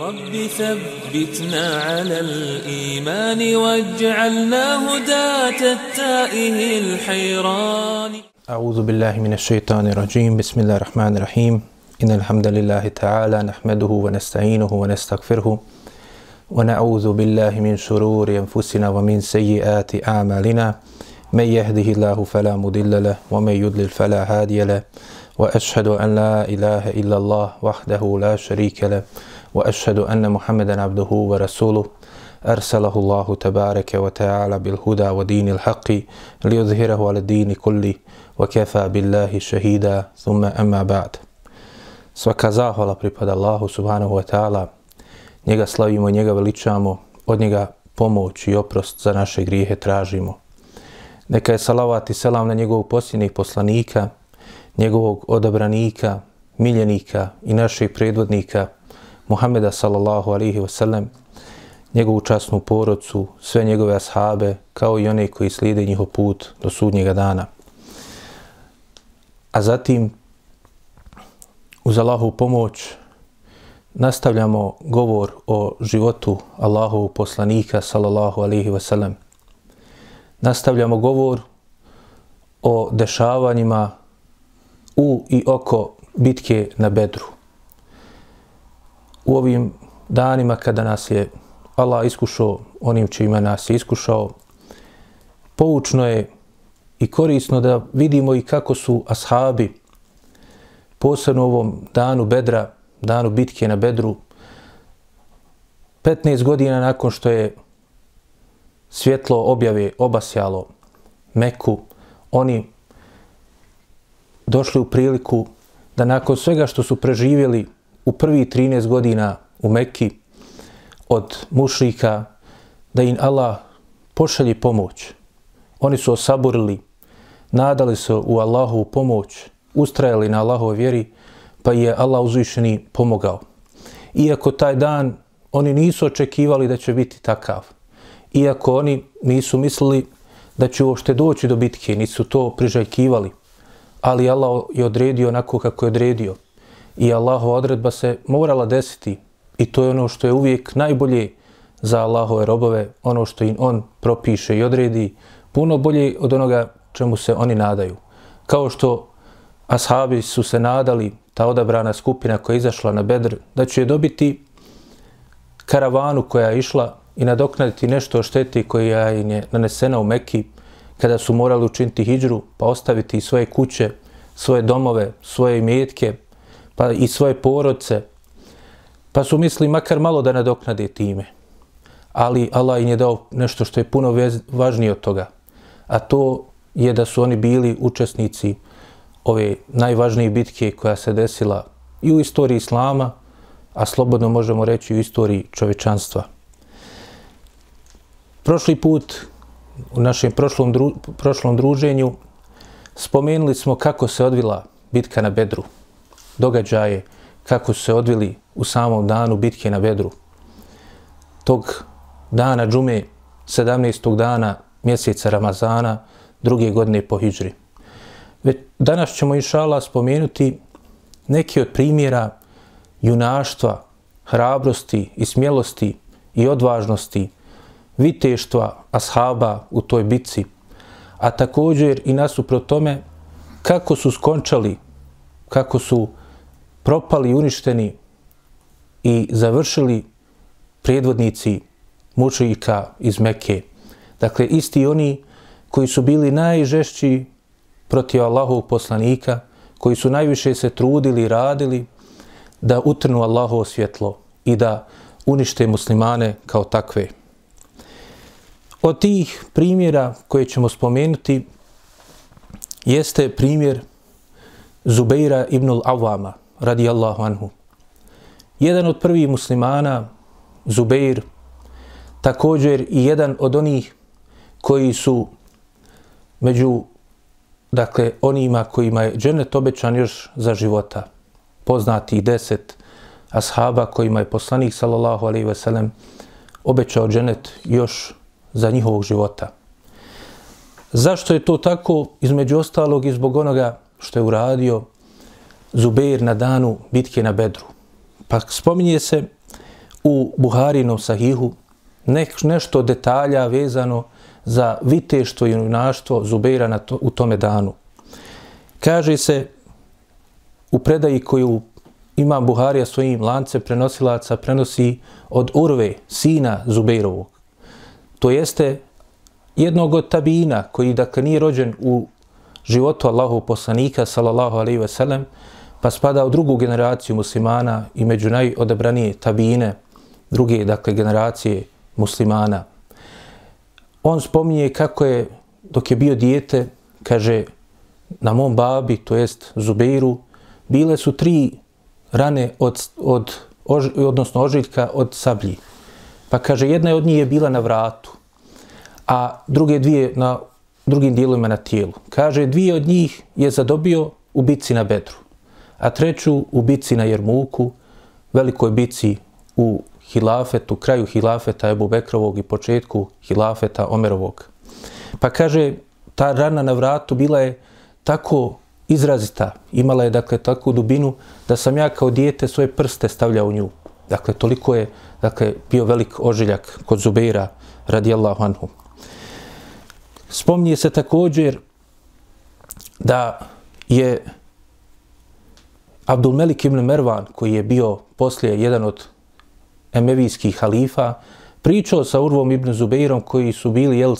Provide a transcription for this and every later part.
رب ثبتنا على الإيمان واجعلنا هداة التائه الحيران. أعوذ بالله من الشيطان الرجيم. بسم الله الرحمن الرحيم. إن الحمد لله تعالى نحمده ونستعينه ونستغفره ونعوذ بالله من شرور أنفسنا ومن سيئات أعمالنا. من يهده الله فلا مضل له ومن يضلل فلا هادي له. وأشهد أن لا إله إلا الله وحده لا شريك له وأشهد أن محمدا عبده ورسوله أرسله الله تبارك وتعالى بالهدى ودين الحق ليظهره على الدين كله وكفى بالله شهيدا ثم أما بعد Svaka zahvala pripada Allahu subhanahu wa ta'ala. Njega slavimo, njega veličamo, od njega pomoć i oprost za naše grijehe tražimo. Neka je salavat i selam na njegovog posljednjeg poslanika, njegovog odabranika, miljenika i naših predvodnika, Muhameda sallallahu alihi wasallam, njegovu časnu porodcu, sve njegove ashabe, kao i one koji slijede njihov put do sudnjega dana. A zatim, uz Allahu pomoć, nastavljamo govor o životu Allahovog poslanika sallallahu alihi wasallam. Nastavljamo govor o dešavanjima u i oko bitke na Bedru. U ovim danima kada nas je Allah iskušao onim čima nas je iskušao, poučno je i korisno da vidimo i kako su ashabi posebno u ovom danu Bedra, danu bitke na Bedru, 15 godina nakon što je svjetlo objave obasjalo Meku, oni došli u priliku da nakon svega što su preživjeli u prvi 13 godina u Mekki od mušrika, da im Allah pošalje pomoć. Oni su osaburili, nadali se u Allahu pomoć, ustrajali na Allahove vjeri, pa je Allah uzvišeni pomogao. Iako taj dan oni nisu očekivali da će biti takav, iako oni nisu mislili da će uopšte doći do bitke, nisu to priželjkivali. ali Allah je odredio onako kako je odredio. I Allahova odredba se morala desiti i to je ono što je uvijek najbolje za Allahove robove, ono što im on propiše i odredi, puno bolje od onoga čemu se oni nadaju. Kao što ashabi su se nadali, ta odabrana skupina koja je izašla na Bedr, da će dobiti karavanu koja je išla i nadoknaditi nešto o šteti koja im je nanesena u Mekki, kada su morali učiniti hijđru, pa ostaviti svoje kuće, svoje domove, svoje imetke, pa i svoje porodce, pa su misli makar malo da nadoknade time. Ali Allah im je dao nešto što je puno vez, važnije od toga, a to je da su oni bili učesnici ove najvažnije bitke koja se desila i u istoriji Islama, a slobodno možemo reći u istoriji čovečanstva. Prošli put u našem prošlom, dru, prošlom druženju spomenuli smo kako se odvila bitka na Bedru. Događaje kako su se odvili u samom danu bitke na Bedru. Tog dana džume, 17. dana mjeseca Ramazana, druge godine po Hidžri. Već danas ćemo inšala spomenuti neki od primjera junaštva, hrabrosti i smjelosti i odvažnosti viteštva ashaba u toj bitci, a također i nasuprot tome kako su skončali, kako su propali, uništeni i završili predvodnici mučenika iz Mekke. Dakle, isti oni koji su bili najžešći protiv Allahovog poslanika, koji su najviše se trudili i radili da utrnu Allahovo svjetlo i da unište muslimane kao takve. Od tih primjera koje ćemo spomenuti jeste primjer Zubeira ibn al-Awama, radijallahu anhu. Jedan od prvih muslimana, Zubeir, također i jedan od onih koji su među dakle, onima kojima je dženet obećan još za života. Poznati deset ashaba kojima je poslanik sallallahu alaihi ve sellem obećao dženet još za njihovog života. Zašto je to tako? Između ostalog i zbog onoga što je uradio Zubeir na danu bitke na Bedru. Pa spominje se u Buharinom sahihu nek, nešto detalja vezano za viteštvo i junaštvo Zubeira na to, u tome danu. Kaže se u predaji koju ima Buharija svojim lance prenosilaca prenosi od Urve, sina Zubeirovog. To jeste jednog od tabina koji dakle nije rođen u životu Allahu poslanika sallallahu alejhi ve sellem pa spada u drugu generaciju muslimana i među najodabranije tabine druge dakle generacije muslimana. On spominje kako je dok je bio dijete, kaže na mom babi, to jest Zubeiru, bile su tri rane od, od ož, odnosno ožiljka od sablji. Pa kaže, jedna od njih je bila na vratu, a druge dvije na drugim dijelovima na tijelu. Kaže, dvije od njih je zadobio u bitci na bedru, a treću u bici na Jermuku, velikoj bici u hilafetu, kraju hilafeta Ebu Bekrovog i početku hilafeta Omerovog. Pa kaže, ta rana na vratu bila je tako izrazita, imala je dakle takvu dubinu da sam ja kao dijete svoje prste stavljao u nju. Dakle, toliko je dakle, bio velik ožiljak kod Zubeira radijallahu anhu. Spomnije se također da je Abdul Melik ibn Mervan, koji je bio poslije jedan od emevijskih halifa, pričao sa Urvom ibn Zubeirom, koji su bili jel,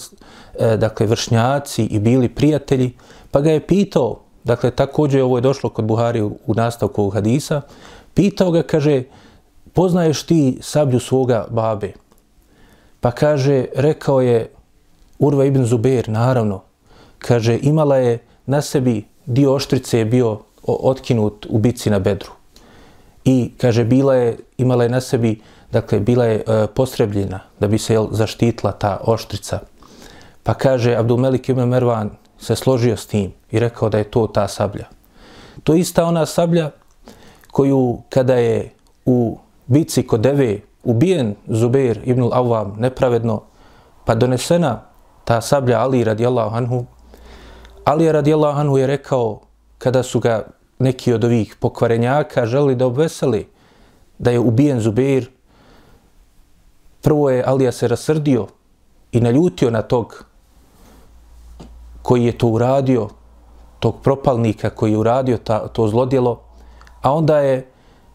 e, dakle, vršnjaci i bili prijatelji, pa ga je pitao, dakle, također ovo je došlo kod Buhari u, u nastavku ovog hadisa, pitao ga, kaže, poznaješ ti sablju svoga babe? Pa kaže, rekao je Urva ibn Zubeir, naravno, kaže, imala je na sebi dio oštrice je bio otkinut u bici na bedru. I, kaže, bila je, imala je na sebi, dakle, bila je e, postrebljena da bi se jel, zaštitla ta oštrica. Pa kaže, Abdul Melik ibn Mervan se složio s tim i rekao da je to ta sablja. To je ista ona sablja koju kada je u bici kod Deve ubijen Zubair ibn Awam nepravedno, pa donesena ta sablja Ali radijallahu anhu, Ali radijallahu anhu je rekao kada su ga neki od ovih pokvarenjaka želi da obveseli da je ubijen Zubeir, prvo je Alija se rasrdio i naljutio na tog koji je to uradio, tog propalnika koji je uradio ta, to zlodjelo, a onda je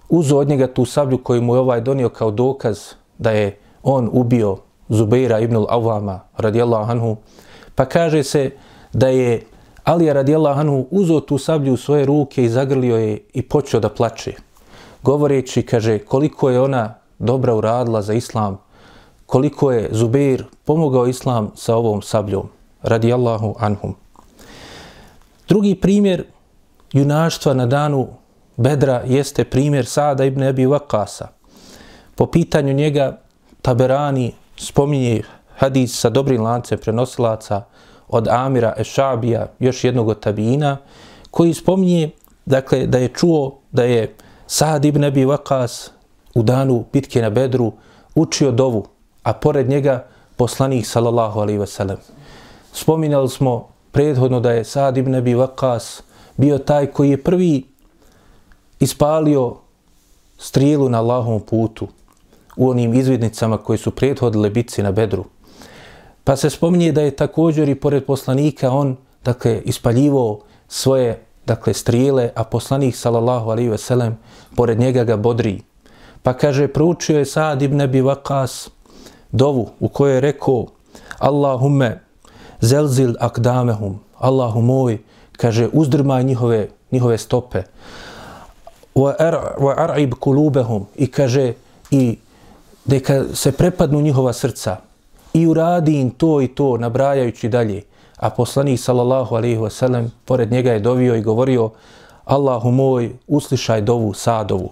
uzo od njega tu sablju koju mu je ovaj donio kao dokaz da je on ubio Zubeira ibn al-Awama radijallahu anhu, pa kaže se da je Alija radijallahu anhu uzo tu sablju u svoje ruke i zagrlio je i počeo da plače. Govoreći, kaže, koliko je ona dobra uradila za islam, koliko je Zubeir pomogao islam sa ovom sabljom, radijallahu anhum. Drugi primjer junaštva na danu Bedra jeste primjer Sada ibn Abi Vakasa. Po pitanju njega Taberani spominje hadis sa dobrim lancem prenosilaca od Amira Ešabija, još jednog od tabina, koji spominje dakle, da je čuo da je Sad ibn Abi Vakas u danu bitke na Bedru učio dovu, a pored njega poslanik sallallahu alaihi ve sellem. Spominjali smo prethodno da je Sad ibn Abi Vakas bio taj koji je prvi ispalio strijelu na Allahovom putu u onim izvidnicama koji su prethodile bitci na Bedru. Pa se spominje da je također i pored poslanika on dakle, ispaljivo svoje dakle, strijele, a poslanik sallallahu alaihi ve sellem pored njega ga bodri. Pa kaže, proučio je Sad ibn Abi Waqas dovu u kojoj je rekao Allahumme zelzil akdamehum, Allahu moj, kaže, uzdrmaj njihove, njihove stope. Wa ar'ib kulubehum i kaže i neka se prepadnu njihova srca i uradi im to i to nabrajajući dalje. A poslanik sallallahu alejhi ve sellem pored njega je dovio i govorio Allahu moj uslišaj dovu sadovu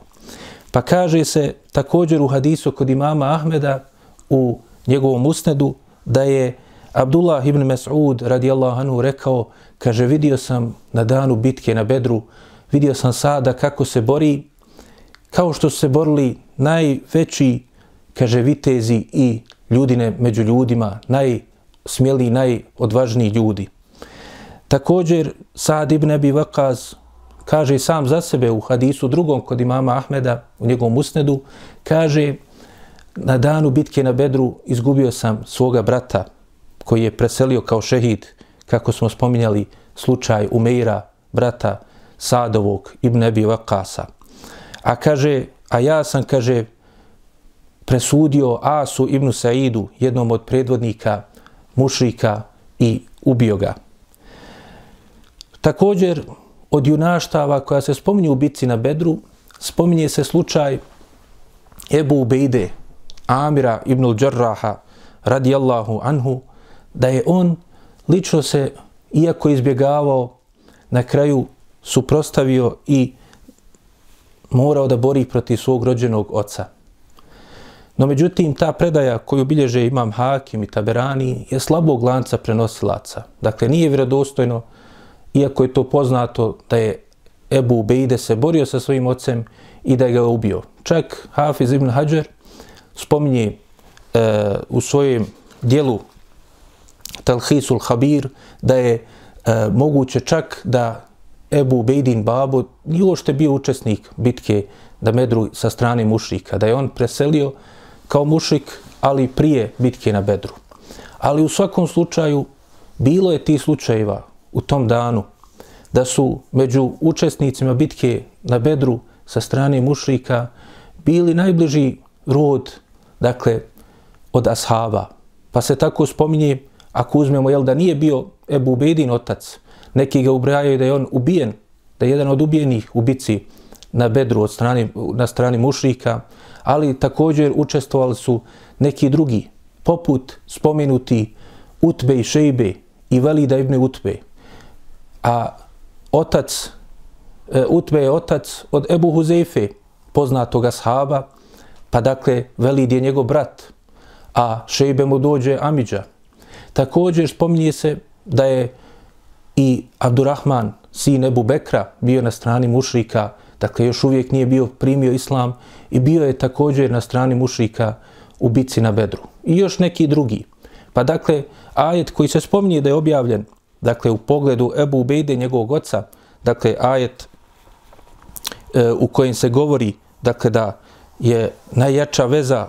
pa kaže se također u hadisu kod imama Ahmeda u njegovom usnedu da je Abdullah ibn Mas'ud radijallahu anhu rekao kaže vidio sam na danu bitke na Bedru vidio sam sada kako se bori, kao što su se borili najveći, kaže, vitezi i ljudine među ljudima, najsmjeliji, najodvažniji ljudi. Također, Sad ibn Abi Vakaz kaže sam za sebe u hadisu drugom kod imama Ahmeda, u njegovom usnedu, kaže na danu bitke na Bedru izgubio sam svoga brata koji je preselio kao šehid, kako smo spominjali slučaj Umeira, brata Sadovog ibn Abi Vakasa. A kaže, a ja sam, kaže, presudio Asu ibn Saidu, jednom od predvodnika mušrika i ubio ga. Također, od junaštava koja se spominje u bitci na Bedru, spominje se slučaj Ebu Ubejde, Amira ibn al-đarraha, radijallahu anhu, da je on lično se, iako izbjegavao, na kraju suprostavio i morao da bori protiv svog rođenog oca. No međutim, ta predaja koju bilježe imam Hakim i Taberani je slabog lanca prenosilaca. Dakle, nije vjerodostojno, iako je to poznato da je Ebu Ubejde se borio sa svojim ocem i da je ga ubio. Čak Hafiz ibn Hajar spominje e, u svojem dijelu Talhisul Habir da je e, moguće čak da Ebu Ubejdin Babo nije uopšte bio učesnik bitke da Medru sa strane mušrika, da je on preselio kao mušrik, ali prije bitke na Bedru. Ali u svakom slučaju bilo je ti slučajeva u tom danu da su među učesnicima bitke na Bedru sa strane mušrika bili najbliži rod, dakle, od ashaba. Pa se tako spominje, ako uzmemo, jel da nije bio Ebu Ubedin otac, neki ga ubrajaju da je on ubijen, da je jedan od ubijenih u bici na Bedru od strane, na strani mušrika, ali također učestvovali su neki drugi, poput spomenuti Utbe i Šejbe i Velida ibn Utbe. A otac, e, Utbe je otac od Ebu Huzeife, poznatog ashaba, pa dakle Velid je njegov brat, a Šejbe mu dođe Amidža. Također spominje se da je i Abdurrahman, sin Ebu Bekra, bio na strani mušrika, dakle još uvijek nije bio primio islam i bio je također na strani mušrika u bici na Bedru. I još neki drugi. Pa dakle, ajet koji se spominje da je objavljen, dakle u pogledu Ebu Ubejde, njegovog oca, dakle ajet e, u kojem se govori dakle da je najjača veza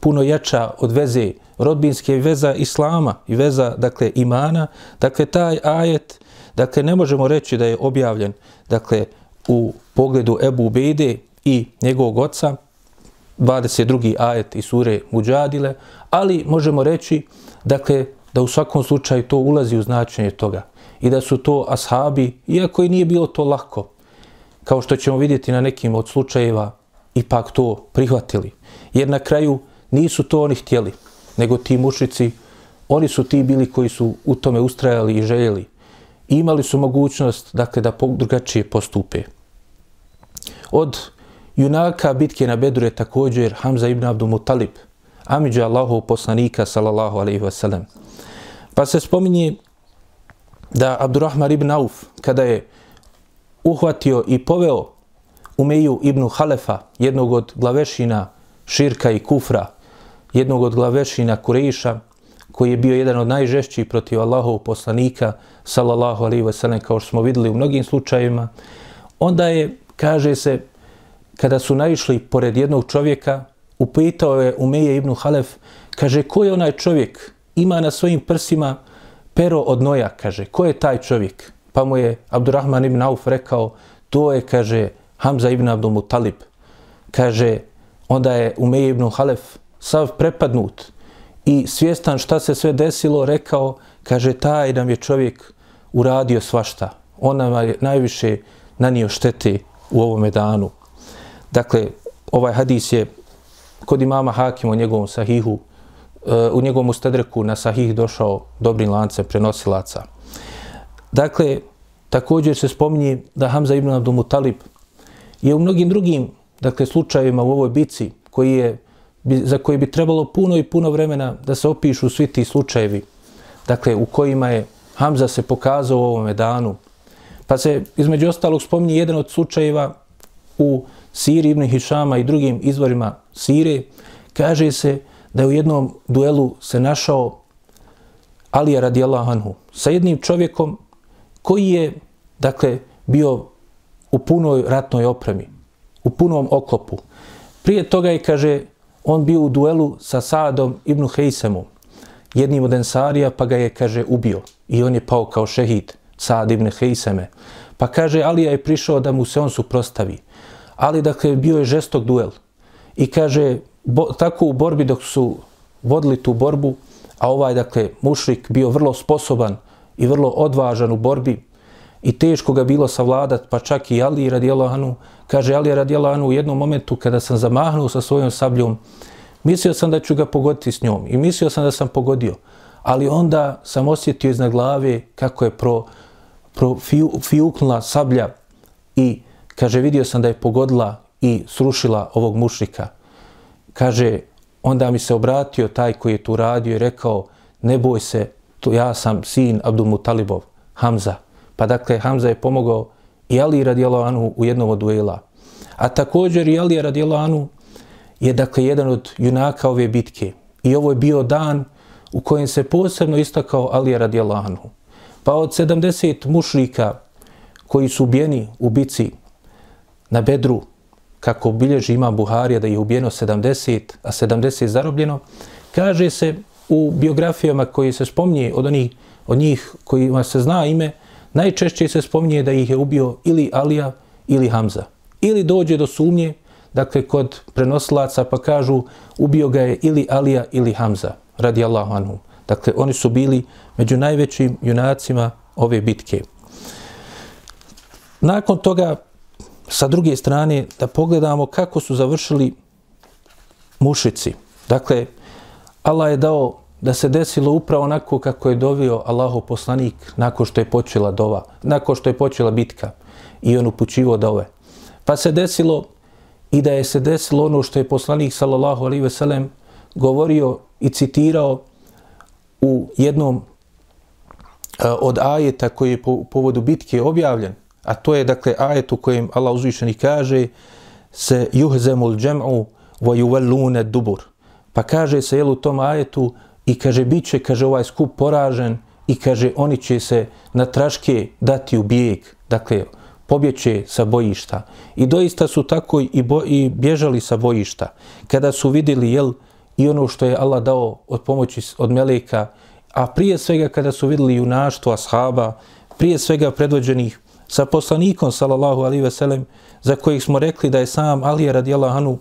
puno jača od veze rodbinske veza islama i veza dakle imana dakle taj ajet dakle ne možemo reći da je objavljen dakle u pogledu Ebu Ubejde i njegovog oca 22. ajet iz sure Muđadile, ali možemo reći dakle da u svakom slučaju to ulazi u značenje toga i da su to ashabi, iako i nije bilo to lako, kao što ćemo vidjeti na nekim od slučajeva, ipak to prihvatili. Jer na kraju nisu to oni htjeli, nego ti mušici, oni su ti bili koji su u tome ustrajali i željeli. I imali su mogućnost dakle, da drugačije postupe. Od junaka bitke na Bedru je također Hamza ibn Abdul Muttalib, Amidža Allahov poslanika, sallallahu alaihi wasallam. Pa se spominje da Abdurrahman ibn Auf, kada je uhvatio i poveo Umeju ibn Halefa, jednog od glavešina Širka i Kufra, jednog od glavešina Kurejiša, koji je bio jedan od najžešćih protiv Allahov poslanika, sallallahu alaihi wasallam, kao što smo videli u mnogim slučajima, onda je, kaže se, kada su naišli pored jednog čovjeka, upitao je Umeje ibn Halef, kaže, ko je onaj čovjek? Ima na svojim prsima pero od noja, kaže, ko je taj čovjek? Pa mu je Abdurrahman ibn Auf rekao, to je, kaže, Hamza ibn Abdul Mutalib. Kaže, onda je Umeje ibn Halef sav prepadnut i svjestan šta se sve desilo, rekao, kaže, taj nam je čovjek uradio svašta. On nam je najviše nanio štete u ovome danu. Dakle, ovaj hadis je kod imama Hakim u njegovom sahihu, eh, u njegovom ustadreku na sahih došao dobrim lancem prenosilaca. Dakle, također se spominje da Hamza ibn Abdul Mutalib je u mnogim drugim dakle, slučajevima u ovoj bici koji je, za koji bi trebalo puno i puno vremena da se opišu svi ti slučajevi dakle, u kojima je Hamza se pokazao u ovome danu. Pa se između ostalog spominje jedan od slučajeva u Siri ibn Hišama i drugim izvorima Sire, kaže se da je u jednom duelu se našao Alija radijallahu anhu sa jednim čovjekom koji je, dakle, bio u punoj ratnoj opremi, u punom oklopu. Prije toga je, kaže, on bio u duelu sa Saadom ibn Hejsemom, jednim od ensarija, pa ga je, kaže, ubio. I on je pao kao šehid, Sad ibn Hejseme. Pa kaže, Alija je prišao da mu se on suprostavi. Ali, dakle, bio je žestok duel. I kaže, bo, tako u borbi dok su vodili tu borbu, a ovaj, dakle, mušrik bio vrlo sposoban i vrlo odvažan u borbi i teško ga bilo savladat, pa čak i Ali radijalanu, kaže Ali radijalanu u jednom momentu kada sam zamahnuo sa svojom sabljom, mislio sam da ću ga pogoditi s njom i mislio sam da sam pogodio, ali onda sam osjetio iznad glave kako je pro, pro sablja i kaže vidio sam da je pogodila i srušila ovog mušrika. Kaže, onda mi se obratio taj koji je tu radio i rekao, ne boj se, to ja sam sin Abdul Mutalibov, Hamza. Pa dakle, Hamza je pomogao i Ali radijalo Anu u jednom od duela. A također i Ali radijalo Anu je dakle jedan od junaka ove bitke. I ovo je bio dan u kojem se posebno istakao Ali radijalo Anu. Pa od 70 mušrika koji su ubijeni u bici na Bedru, kako bilježi ima Buharija da je ubijeno 70, a 70 zarobljeno, kaže se u biografijama koji se spominje od onih od njih kojima se zna ime, najčešće se spominje da ih je ubio ili Alija ili Hamza. Ili dođe do sumnje, dakle, kod prenosilaca pa kažu ubio ga je ili Alija ili Hamza, radi Allahu anhu. Dakle, oni su bili među najvećim junacima ove bitke. Nakon toga, sa druge strane, da pogledamo kako su završili mušici. Dakle, Allah je dao da se desilo upravo onako kako je dovio Allahov poslanik nakon što je počela dova, nakon što je počela bitka i on upućivo dove. Pa se desilo i da je se desilo ono što je poslanik sallallahu alaihi ve sellem govorio i citirao u jednom od ajeta koji je po povodu bitke objavljen, a to je dakle ajet u kojem Allah uzvišeni kaže se juhzemul džem'u wa yuvallune dubur. Pa kaže se jel u tom ajetu i kaže bit će, kaže ovaj skup poražen i kaže oni će se na traške dati u bijeg, dakle pobjeće sa bojišta. I doista su tako i, bo, i bježali sa bojišta. Kada su vidjeli jel, i ono što je Allah dao od pomoći od Meleka, a prije svega kada su vidjeli junaštvo ashaba, prije svega predvođenih sa poslanikom, sallallahu alaihi veselem, za kojih smo rekli da je sam Alija radijallahu anu,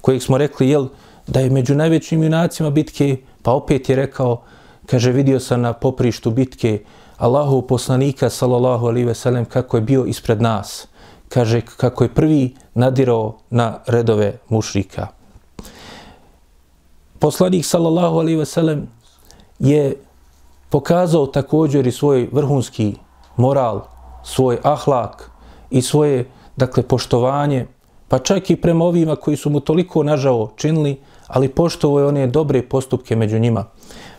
kojih smo rekli jel, da je među najvećim junacima bitke Pa opet je rekao, kaže, vidio sam na poprištu bitke Allahu poslanika, sallallahu alihi veselem, kako je bio ispred nas. Kaže, kako je prvi nadirao na redove mušrika. Poslanik, sallallahu alaihi ve sellem je pokazao također i svoj vrhunski moral, svoj ahlak i svoje, dakle, poštovanje, pa čak i prema ovima koji su mu toliko nažao činili, ali poštovo je one dobre postupke među njima.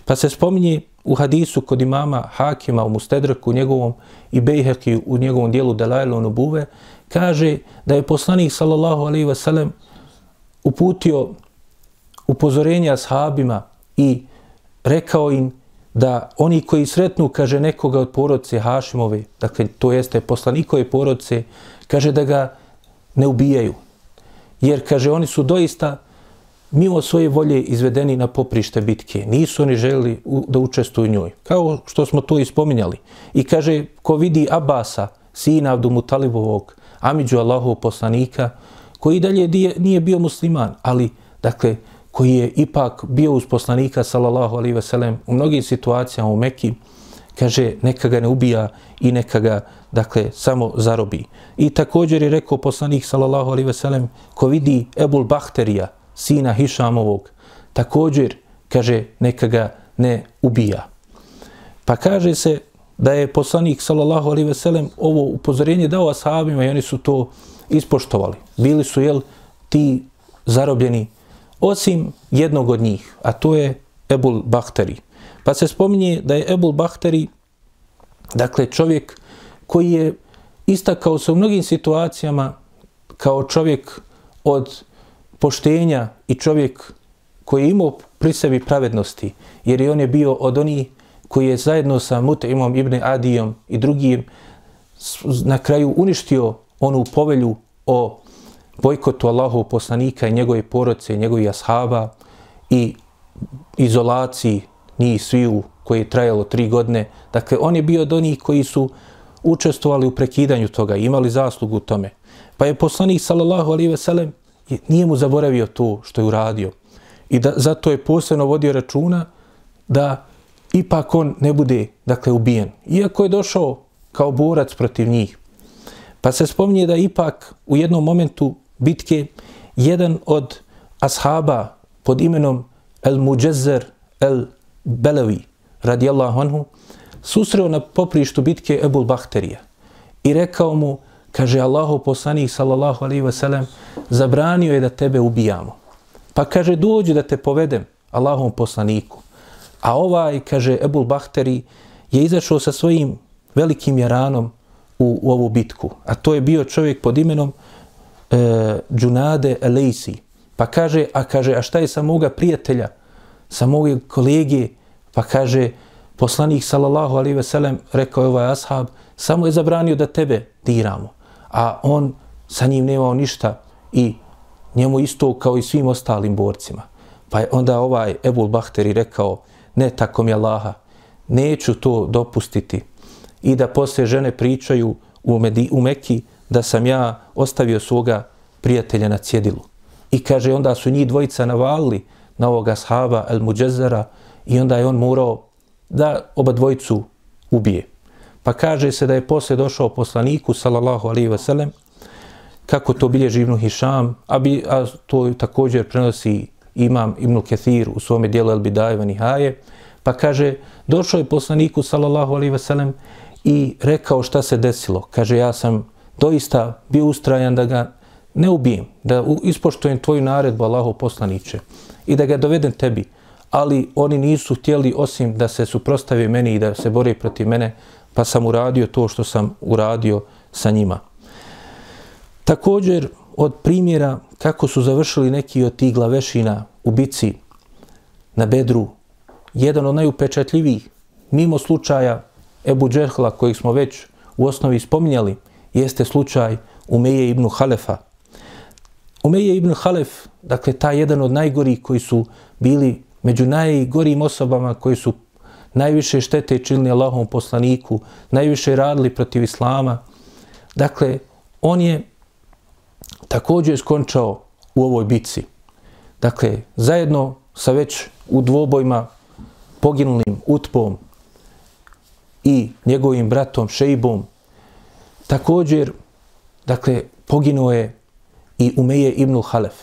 Pa se spominje u hadisu kod imama Hakima u Mustedrku njegovom i Bejheki u njegovom dijelu Delajlu Nubuve, kaže da je poslanik sallallahu alaihi wasallam uputio upozorenja ashabima i rekao im da oni koji sretnu, kaže nekoga od porodce Hašimove, dakle to jeste poslanikove porodce, kaže da ga ne ubijaju. Jer, kaže, oni su doista mimo svoje volje izvedeni na poprište bitke. Nisu oni želi da učestuju njoj. Kao što smo to ispominjali. I kaže, ko vidi Abasa, sina Abdu Talibovog, Amidžu Allahov poslanika, koji dalje nije bio musliman, ali, dakle, koji je ipak bio uz poslanika, sallallahu alaihi veselem, u mnogim situacijama u Mekiji, kaže, neka ga ne ubija i neka ga, dakle, samo zarobi. I također je rekao poslanik, sallallahu alaihi veselem, ko vidi Ebul Bahterija, sina Hišamovog, također, kaže, neka ga ne ubija. Pa kaže se da je poslanik, sallallahu alaihi veselem, ovo upozorenje dao ashabima i oni su to ispoštovali. Bili su, jel, ti zarobljeni, osim jednog od njih, a to je Ebul Bahteri. Pa se spominje da je Ebul Bahteri, dakle, čovjek koji je istakao se u mnogim situacijama kao čovjek od poštenja i čovjek koji je imao pri sebi pravednosti, jer i on je bio od onih koji je zajedno sa Mutimom ibn Adijom i drugim na kraju uništio onu povelju o bojkotu Allahov poslanika i njegove porodce i njegovih ashaba i izolaciji njih sviju koje je trajalo tri godine. Dakle, on je bio od onih koji su učestvovali u prekidanju toga, imali zaslugu u tome. Pa je poslanik, sallallahu alaihi ve sellem, nije mu zaboravio to što je uradio. I da, zato je posebno vodio računa da ipak on ne bude, dakle, ubijen. Iako je došao kao borac protiv njih. Pa se spominje da ipak u jednom momentu bitke jedan od ashaba pod imenom El Muđezer El Belevi, radijallahu anhu, susreo na poprištu bitke Ebul Bahterija i rekao mu, kaže Allahu poslanik sallallahu alaihi ve sellem, zabranio je da tebe ubijamo. Pa kaže, dođi da te povedem Allahom poslaniku. A ovaj, kaže Ebul Bahteri, je izašao sa svojim velikim jaranom u, u ovu bitku. A to je bio čovjek pod imenom e, Džunade Elejsi. Pa kaže, a kaže, a šta je sa moga prijatelja, sa moje kolege, pa kaže, poslanik sallallahu alaihi ve sellem, rekao je ovaj ashab, samo je zabranio da tebe diramo. A on sa njim nemao ništa i njemu isto kao i svim ostalim borcima. Pa je onda ovaj Ebul Bahteri rekao, ne tako mi Allaha, neću to dopustiti. I da posle žene pričaju u, Medi, u Mekiji, da sam ja ostavio svoga prijatelja na cjedilu. I kaže, onda su njih dvojica navalili na ovoga sahaba El Muđezara i onda je on morao da oba dvojicu ubije. Pa kaže se da je posle došao poslaniku, sallallahu alaihi ve sellem, kako to bilježi živnu Hišam, a, bi, a to također prenosi imam Ibn Kethir u svome dijelu El Bidajeva Nihaje, pa kaže, došao je poslaniku, sallallahu alaihi ve sellem, i rekao šta se desilo. Kaže, ja sam doista bio ustrajan da ga ne ubijem, da ispoštujem tvoju naredbu, Allaho poslaniće, i da ga dovedem tebi. Ali oni nisu htjeli osim da se suprostave meni i da se bore protiv mene, pa sam uradio to što sam uradio sa njima. Također, od primjera kako su završili neki od tih glavešina u bici na Bedru, jedan od najupečatljivijih, mimo slučaja Ebu Džehla, kojih smo već u osnovi spominjali, jeste slučaj Umeje ibn Halefa. Umeje ibn Halef, dakle, ta jedan od najgorih koji su bili među najgorijim osobama koji su najviše štete činili Allahom poslaniku, najviše radili protiv Islama. Dakle, on je također skončao u ovoj bitci. Dakle, zajedno sa već u dvobojima poginulim utpom i njegovim bratom Šejbom, također, dakle, poginuo je i Umeje ibn Halef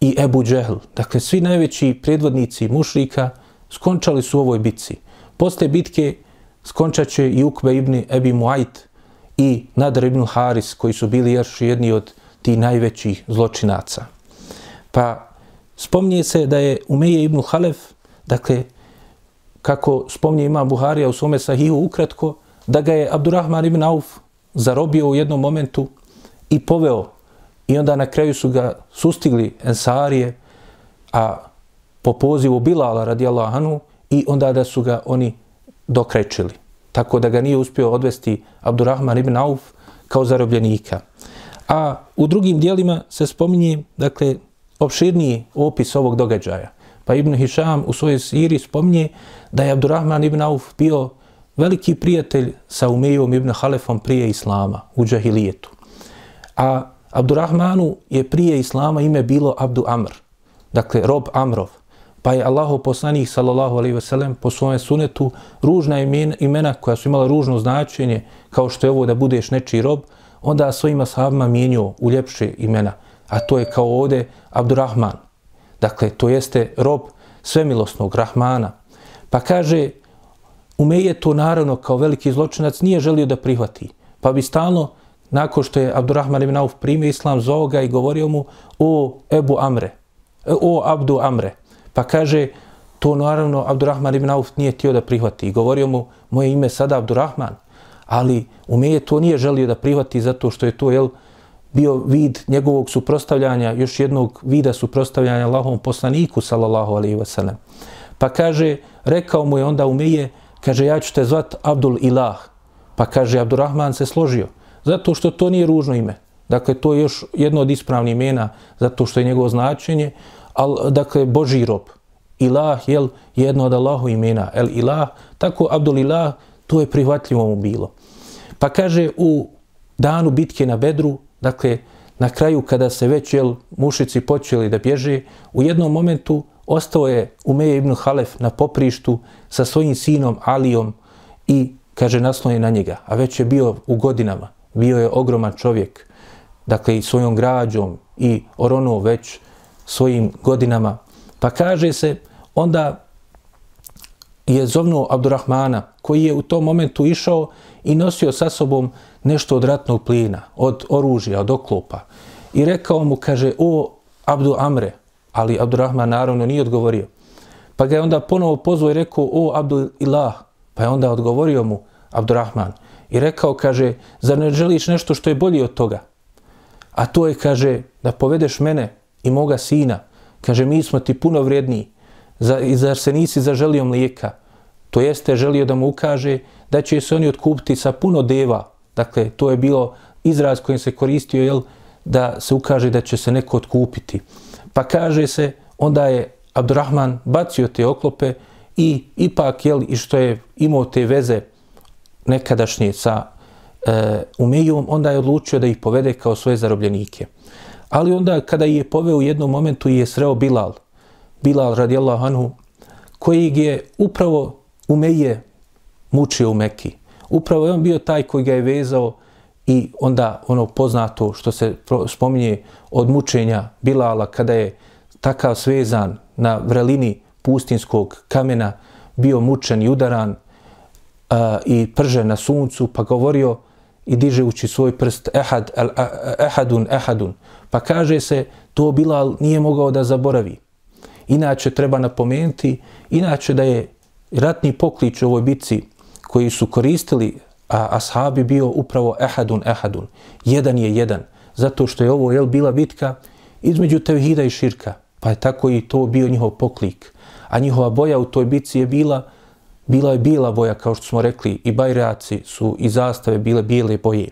i Ebu Džehl. Dakle, svi najveći predvodnici mušrika skončali su u ovoj bitci. Posle bitke skončat će i Ukbe ibn Ebi Muajt i Nadar ibn Haris, koji su bili još jedni od ti najvećih zločinaca. Pa spominje se da je Umeje ibn Halef, dakle, kako spominje ima Buharija u svome sahihu ukratko, da ga je Abdurrahman ibn Auf zarobio u jednom momentu i poveo. I onda na kraju su ga sustigli Ensarije, a po pozivu Bilala radi Allahanu, i onda da su ga oni dokrećili. Tako da ga nije uspio odvesti Abdurrahman ibn Auf kao zarobljenika. A u drugim dijelima se spominje, dakle, opširniji opis ovog događaja. Pa Ibn Hišam u svojoj siri spominje da je Abdurrahman ibn Auf bio veliki prijatelj sa Umejom ibn Halefom prije Islama u džahilijetu. A Abdurrahmanu je prije Islama ime bilo Abdu Amr, dakle rob Amrov. Pa je Allaho poslanih sallallahu alaihi sellem po svojem sunetu ružna imena, imena koja su imala ružno značenje kao što je ovo da budeš nečiji rob, onda svojima sahabima mijenio u ljepše imena. A to je kao ovde Abdurrahman. Dakle, to jeste rob svemilosnog Rahmana. Pa kaže, Umeje to naravno kao veliki zločinac nije želio da prihvati. Pa bi stalno, nakon što je Abdurrahman ibn Auf primio islam, zvao ga i govorio mu o Ebu Amre, o Abdu Amre. Pa kaže, to naravno Abdurrahman ibn Auf nije htio da prihvati. I govorio mu, moje ime sada Abdurrahman. Ali Umeje to nije želio da prihvati zato što je to, jel, bio vid njegovog suprostavljanja, još jednog vida suprostavljanja Allahovom poslaniku, sallallahu alaihi wasallam. Pa kaže, rekao mu je onda Umeje, kaže, ja ću te zvat Abdul Ilah. Pa kaže, Abdurrahman se složio, zato što to nije ružno ime. dakle to je još jedno od ispravnih imena zato što je njegovo značenje, al dakle Boži rob. Ilah jel, jedno od Allahu imena, el ilah, tako Abdul Ilah, to je prihvatljivo mu bilo. Pa kaže u danu bitke na Bedru, dakle na kraju kada se već jel, mušici počeli da bježe, u jednom momentu ostao je Umeje ibn Halef na poprištu sa svojim sinom Alijom i kaže naslonje na njega, a već je bio u godinama, bio je ogroman čovjek, dakle i svojom građom i oronuo već svojim godinama. Pa kaže se, onda je zovnuo Abdurrahmana, koji je u tom momentu išao i nosio sa sobom nešto od ratnog plina, od oružja, od oklopa. I rekao mu, kaže, o Abdu Amre, ali Abdurrahman naravno nije odgovorio. Pa ga je onda ponovo pozvao i rekao, o Abdu Ilah, pa je onda odgovorio mu Abdurrahman. I rekao, kaže, zar ne želiš nešto što je bolje od toga? A to je, kaže, da povedeš mene i moga sina. Kaže, mi smo ti puno vrijedniji. I zar se nisi zaželio mlijeka? To jeste želio da mu ukaže da će se oni otkupiti sa puno deva. Dakle, to je bilo izraz kojim se koristio, jel, da se ukaže da će se neko otkupiti. Pa kaže se, onda je Abdurrahman bacio te oklope i ipak, jel, i što je imao te veze nekadašnje sa e, Umejom, onda je odlučio da ih povede kao svoje zarobljenike. Ali onda kada je poveo u jednom momentu je sreo Bilal, Bilal radijallahu anhu, koji je upravo Umeje mučio u Meki. Upravo je on bio taj koji ga je vezao i onda ono poznato što se spominje od mučenja Bilala kada je takav svezan na vrelini pustinskog kamena bio mučen i udaran uh, i pržen na suncu pa govorio i dižeći svoj prst ehad, el, ehadun, ehadun. Pa kaže se to Bilal nije mogao da zaboravi. Inače treba napomenuti, inače da je ratni poklič u ovoj bitci koji su koristili a ashabi bio upravo ehadun, ehadun. Jedan je jedan. Zato što je ovo jel, bila bitka između tevhida i širka. Pa je tako i to bio njihov poklik. A njihova boja u toj bitci je bila, bila je bila boja, kao što smo rekli, i bajraci su i zastave bile bijele boje.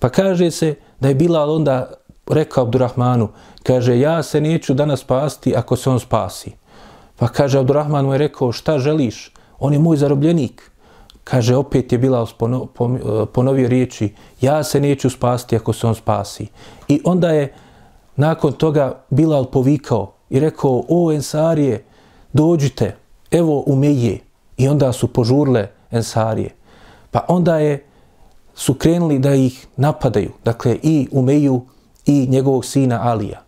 Pa kaže se da je Bilal onda rekao Abdurrahmanu, kaže, ja se neću danas spasti ako se on spasi. Pa kaže, Abdurrahman mu je rekao, šta želiš? On je moj zarobljenik. Kaže, opet je Bilal e, ponovio riječi, ja se neću spasti ako se on spasi. I onda je nakon toga Bilal povikao i rekao, o Ensarije, dođite, evo u Meje. I onda su požurle Ensarije. Pa onda je su krenuli da ih napadaju, dakle i Umeju i njegovog sina Alija.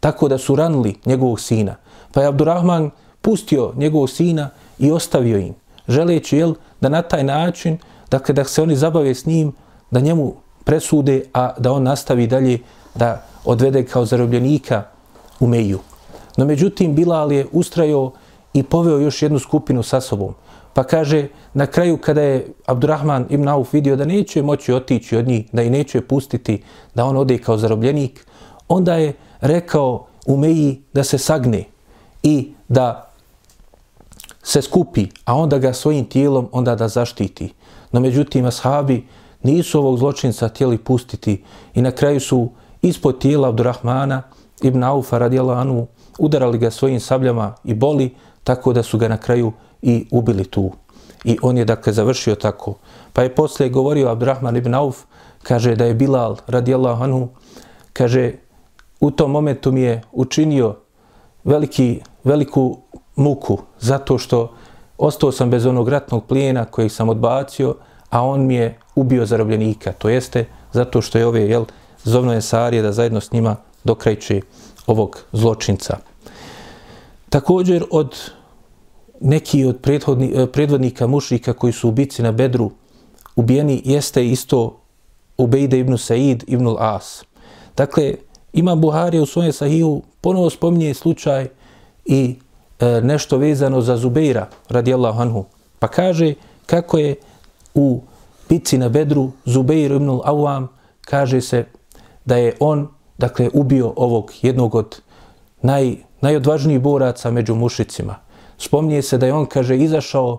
Tako da su ranili njegovog sina. Pa je Abdurrahman pustio njegovog sina i ostavio im, želeći jel, da na taj način, dakle da se oni zabave s njim, da njemu presude, a da on nastavi dalje da odvede kao zarobljenika u Meju. No međutim, Bilal je ustrajao i poveo još jednu skupinu sa sobom. Pa kaže, na kraju kada je Abdurrahman ibn Auf vidio da neće moći otići od njih, da i neće pustiti da on ode kao zarobljenik, onda je rekao u Meji da se sagne i da se skupi, a onda ga svojim tijelom onda da zaštiti. No međutim, ashabi nisu ovog zločinca htjeli pustiti i na kraju su ispod tijela Abdurrahmana ibn Aufa radijallahu anhu udarali ga svojim sabljama i boli, tako da su ga na kraju i ubili tu. I on je dakle završio tako. Pa je poslije govorio Abdurrahman ibn Auf, kaže da je Bilal radijallahu anhu, kaže u tom momentu mi je učinio veliki, veliku muku zato što ostao sam bez onog ratnog plijena kojeg sam odbacio, a on mi je ubio zarobljenika. To jeste zato što je ove, jel, zovno je Sarije da zajedno s njima dokrajče ovog zločinca. Također od neki od prethodni, eh, predvodnika mušrika koji su ubici na Bedru ubijeni jeste isto Ubejde ibn Said ibn As. Dakle, ima Buharija u svojem sahihu ponovo spominje slučaj i E, nešto vezano za Zubeira radijallahu anhu. Pa kaže kako je u bitci na Bedru Zubeir ibn Awam kaže se da je on dakle ubio ovog jednog od naj, najodvažnijih boraca među mušicima. Spomnije se da je on, kaže, izašao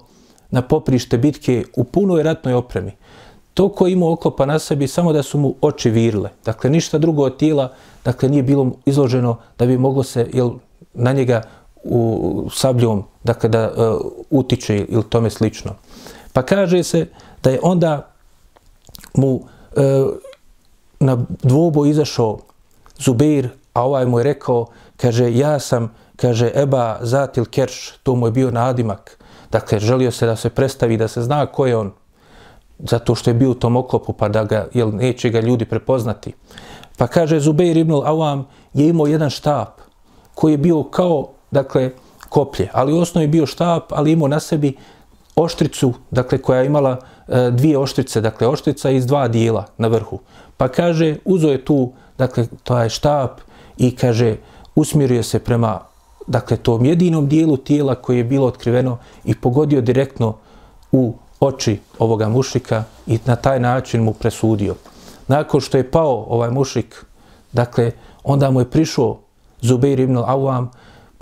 na poprište bitke u punoj ratnoj opremi. To ko imao oklopa na sebi, samo da su mu oči virile. Dakle, ništa drugo od tijela, dakle, nije bilo izloženo da bi moglo se jel, na njega u sabljom, dakle, da uh, utiče ili tome slično. Pa kaže se da je onda mu uh, na dvobo izašao Zubeir, a ovaj mu je rekao, kaže, ja sam, kaže, Eba Zatil Kerš, to mu je bio nadimak. Dakle, želio se da se predstavi, da se zna ko je on, zato što je bio u tom oklopu, pa da ga, jel, neće ga ljudi prepoznati. Pa kaže, Zubeir ibn Awam je imao jedan štap koji je bio kao, dakle, koplje, ali u osnovi bio štap, ali imao na sebi oštricu, dakle, koja je imala e, dvije oštrice, dakle, oštrica iz dva dijela na vrhu. Pa kaže, uzo je tu, dakle, taj štap i kaže, usmjerio se prema, dakle, tom jedinom dijelu tijela koje je bilo otkriveno i pogodio direktno u oči ovoga mušika i na taj način mu presudio. Nakon što je pao ovaj mušik, dakle, onda mu je prišao Zubeir ibn al-Awam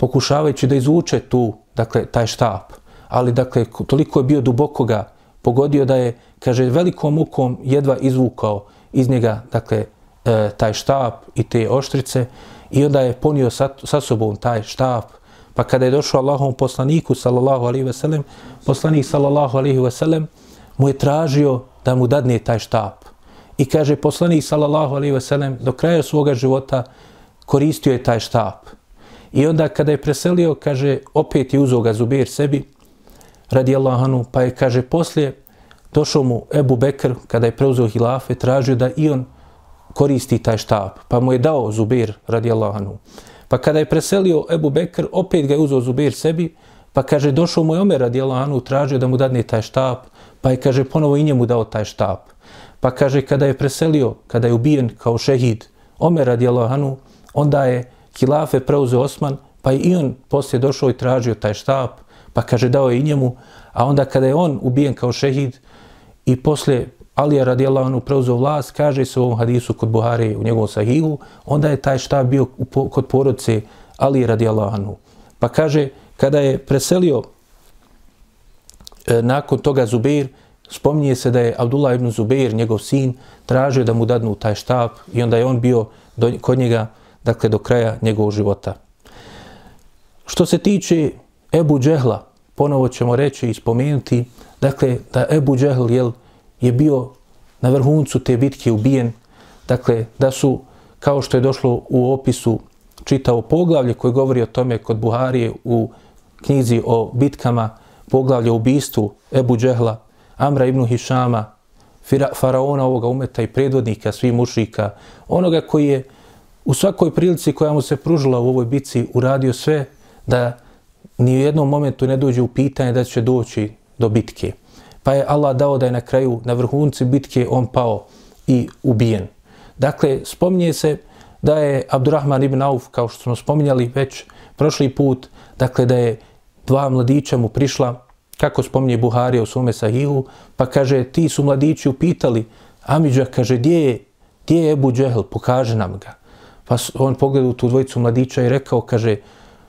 pokušavajući da izvuče tu, dakle, taj štap. Ali, dakle, toliko je bio duboko ga pogodio da je, kaže, velikom mukom jedva izvukao iz njega, dakle, e, taj štap i te oštrice i onda je ponio sa, sa sobom taj štap. Pa kada je došao Allahom poslaniku, sallallahu alaihi veselem, poslanik, sallallahu alaihi veselem, mu je tražio da mu dadne taj štap. I kaže, poslanik, sallallahu alaihi veselem, do kraja svoga života koristio je taj štap. I onda kada je preselio, kaže, opet je uzao ga Zubir sebi, radi Allahanu, pa je, kaže, poslije došao mu Ebu Bekr, kada je preuzeo hilafe, tražio da i on koristi taj štap, pa mu je dao Zubir, radi Allahanu. Pa kada je preselio Ebu Bekr, opet ga je uzao Zubir sebi, pa kaže, došao mu je Omer, radi Allahanu, tražio da mu dadne taj štap, pa je, kaže, ponovo i njemu dao taj štap. Pa kaže, kada je preselio, kada je ubijen kao šehid, Omer, radi Allahanu, onda je hilafe preuzeo Osman, pa i on poslije došao i tražio taj štab, pa kaže dao je i njemu, a onda kada je on ubijen kao šehid i poslije Alija radijallahu anhu preuzeo vlast, kaže se u ovom hadisu kod Buhari u njegovom sahihu, onda je taj štab bio kod porodice Ali radijallahu anhu. Pa kaže, kada je preselio e, nakon toga Zubeir, spominje se da je Abdullah ibn Zubeir, njegov sin, tražio da mu dadnu taj štab i onda je on bio do, kod njega dakle do kraja njegovog života. Što se tiče Ebu Džehla, ponovo ćemo reći i spomenuti, dakle da Ebu Džehl jel, je bio na vrhuncu te bitke ubijen, dakle da su, kao što je došlo u opisu čitao poglavlje koji govori o tome kod Buharije u knjizi o bitkama, poglavlje o ubistvu Ebu Džehla, Amra ibn Hišama, faraona ovoga umeta i predvodnika svih mušika, onoga koji je u svakoj prilici koja mu se pružila u ovoj bici uradio sve da ni u jednom momentu ne dođe u pitanje da će doći do bitke. Pa je Allah dao da je na kraju, na vrhunci bitke, on pao i ubijen. Dakle, spominje se da je Abdurrahman ibn Auf, kao što smo spominjali već prošli put, dakle da je dva mladića mu prišla, kako spominje Buharija u svome sahihu, pa kaže, ti su mladići upitali, Amidža, kaže, gdje je, gdje je Ebu Džehl, pokaže nam ga. Pa on pogledao tu dvojicu mladića i rekao, kaže,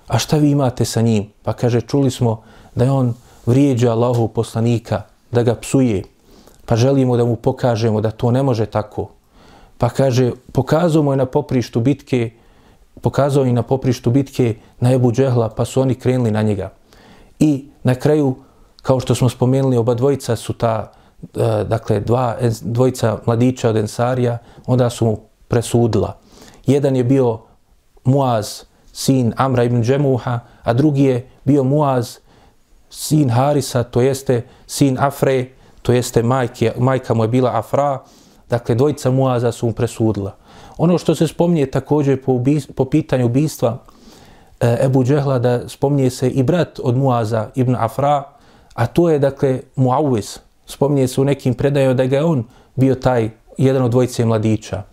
a šta vi imate sa njim? Pa kaže, čuli smo da je on vrijeđa Allahu poslanika, da ga psuje, pa želimo da mu pokažemo da to ne može tako. Pa kaže, pokazao mu je na poprištu bitke, pokazao je na poprištu bitke na Ebu Džehla, pa su oni krenuli na njega. I na kraju, kao što smo spomenuli, oba dvojica su ta, eh, dakle, dva, dvojica mladića od Ensarija, onda su mu presudila. Jedan je bio Muaz, sin Amra ibn Džemuha, a drugi je bio Muaz, sin Harisa, to jeste sin Afre, to jeste majke, majka mu je bila Afra, dakle dvojica Muaza su mu presudila. Ono što se spominje također po, ubist, po pitanju ubistva e, Ebu Džehla, da spominje se i brat od Muaza ibn Afra, a to je dakle Muawiz. Spominje se u nekim predajama da ga on bio taj jedan od dvojice mladića.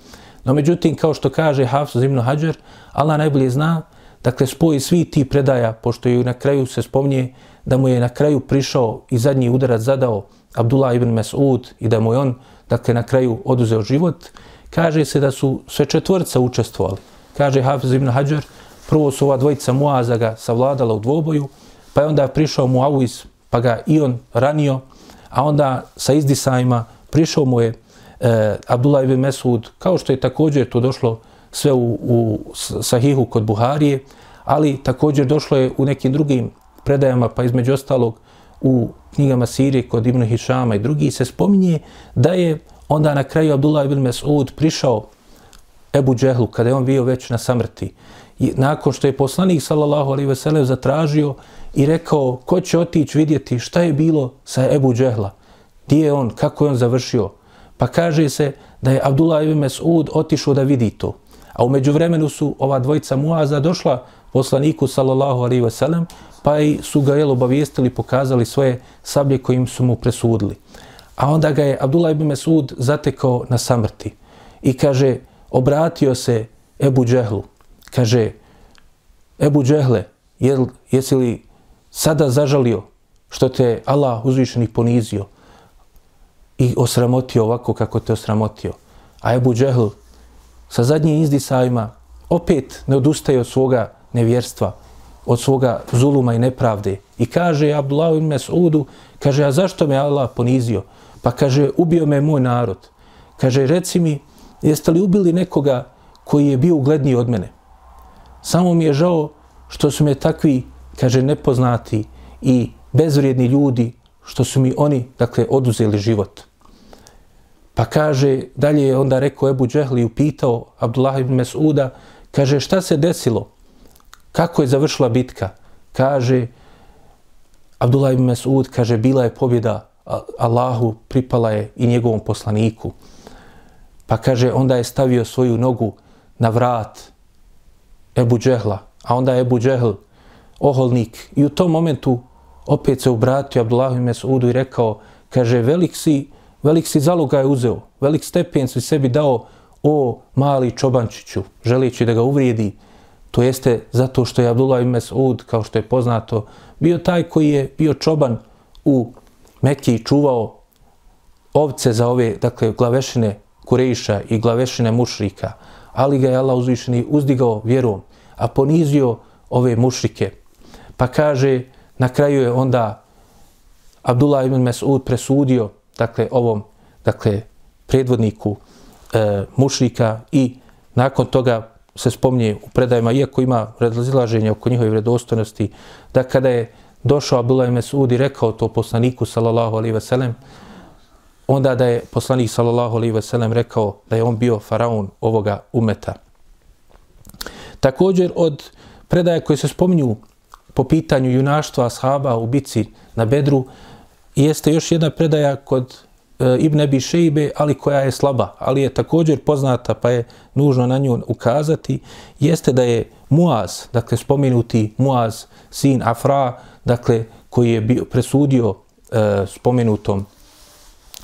No međutim, kao što kaže Hafsa ibn Hajar, Allah najbolje zna, dakle, spoji svi ti predaja, pošto je na kraju se spomnije da mu je na kraju prišao i zadnji udarac zadao Abdullah ibn Mas'ud i da mu je on, dakle, na kraju oduzeo život, kaže se da su sve četvorca učestvovali. Kaže Hafiz ibn Hajar, prvo su ova dvojica Muaza ga savladala u dvoboju, pa je onda prišao Muawiz, pa ga i on ranio, a onda sa izdisajima prišao mu je e, Abdullah ibn Mesud, kao što je također to došlo sve u, u sahihu kod Buharije, ali također došlo je u nekim drugim predajama, pa između ostalog u knjigama Sirije kod Ibn Hišama i drugi se spominje da je onda na kraju Abdullah ibn Mesud prišao Ebu Džehlu, kada je on bio već na samrti. I nakon što je poslanik, sallallahu alaihi ve sellem, zatražio i rekao ko će otići vidjeti šta je bilo sa Ebu Džehla, gdje je on, kako je on završio. Pa kaže se da je Abdullah ibn Mesud otišao da vidi to. A umeđu vremenu su ova dvojica Muaza došla poslaniku, sallallahu alaihi wasallam, pa i su ga jel obavijestili, pokazali svoje sablje kojim su mu presudili. A onda ga je Abdullah ibn Mesud zatekao na samrti i kaže, obratio se Ebu Džehlu, kaže, Ebu Džehle, jel, jesi li sada zažalio što te Allah uzvišeni ponizio i osramotio ovako kako te osramotio? A Ebu Džehl sa zadnjim izdisajima opet ne odustaje od svoga nevjerstva, od svoga zuluma i nepravde. I kaže Abdullah ibn Mas'udu, kaže, a zašto me Allah ponizio? Pa kaže, ubio me moj narod. Kaže, reci mi, jeste li ubili nekoga koji je bio ugledniji od mene? Samo mi je žao što su me takvi, kaže, nepoznati i bezvrijedni ljudi, što su mi oni, dakle, oduzeli život. Pa kaže, dalje je onda rekao Ebu Džehli, upitao Abdullah ibn Mesuda, kaže, šta se desilo? Kako je završila bitka? Kaže, Abdullah ibn Mesud, kaže, bila je pobjeda Allahu, pripala je i njegovom poslaniku. Pa kaže, onda je stavio svoju nogu na vrat Ebu Džehla, a onda Ebu Džehl oholnik i u tom momentu opet se obratio Abdullah ibn Mesudu i rekao, kaže, velik si, velik si zaloga je uzeo, velik stepen si sebi dao o mali čobančiću, želeći da ga uvrijedi, To jeste zato što je Abdullah ibn Mas'ud, kao što je poznato, bio taj koji je bio čoban u Mekiji čuvao ovce za ove, dakle, glavešine Kurejiša i glavešine mušrika, ali ga je Allah uzvišeni uzdigao vjerom, a ponizio ove mušrike. Pa kaže, na kraju je onda Abdullah ibn Mas'ud presudio, dakle, ovom, dakle, predvodniku e, mušrika i nakon toga se spomnije u predajima, iako ima razlaženje oko njihove vredostojnosti, da kada je došao Abdullah ibn i rekao to poslaniku, sallallahu alaihi veselem, onda da je poslanik, sallallahu alaihi veselem, rekao da je on bio faraon ovoga umeta. Također od predaje koje se spominju po pitanju junaštva ashaba u bici na Bedru, I jeste još jedna predaja kod E, Ibn Abi Šejbe, ali koja je slaba, ali je također poznata, pa je nužno na nju ukazati, jeste da je Muaz, dakle spomenuti Muaz, sin Afra, dakle koji je bio, presudio e, spomenutom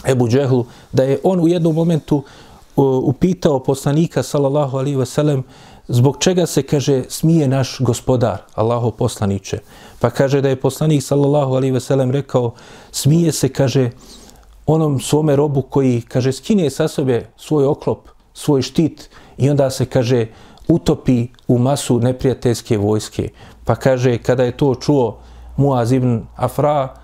Ebu Džehlu, da je on u jednom momentu e, upitao poslanika, sallallahu alihi wasallam, zbog čega se, kaže, smije naš gospodar, Allaho poslaniće. Pa kaže da je poslanik, sallallahu alaihi ve sellem, rekao, smije se, kaže, onom svome robu koji, kaže, skine sa sebe svoj oklop, svoj štit i onda se, kaže, utopi u masu neprijateljske vojske. Pa kaže, kada je to čuo Muaz ibn Afra,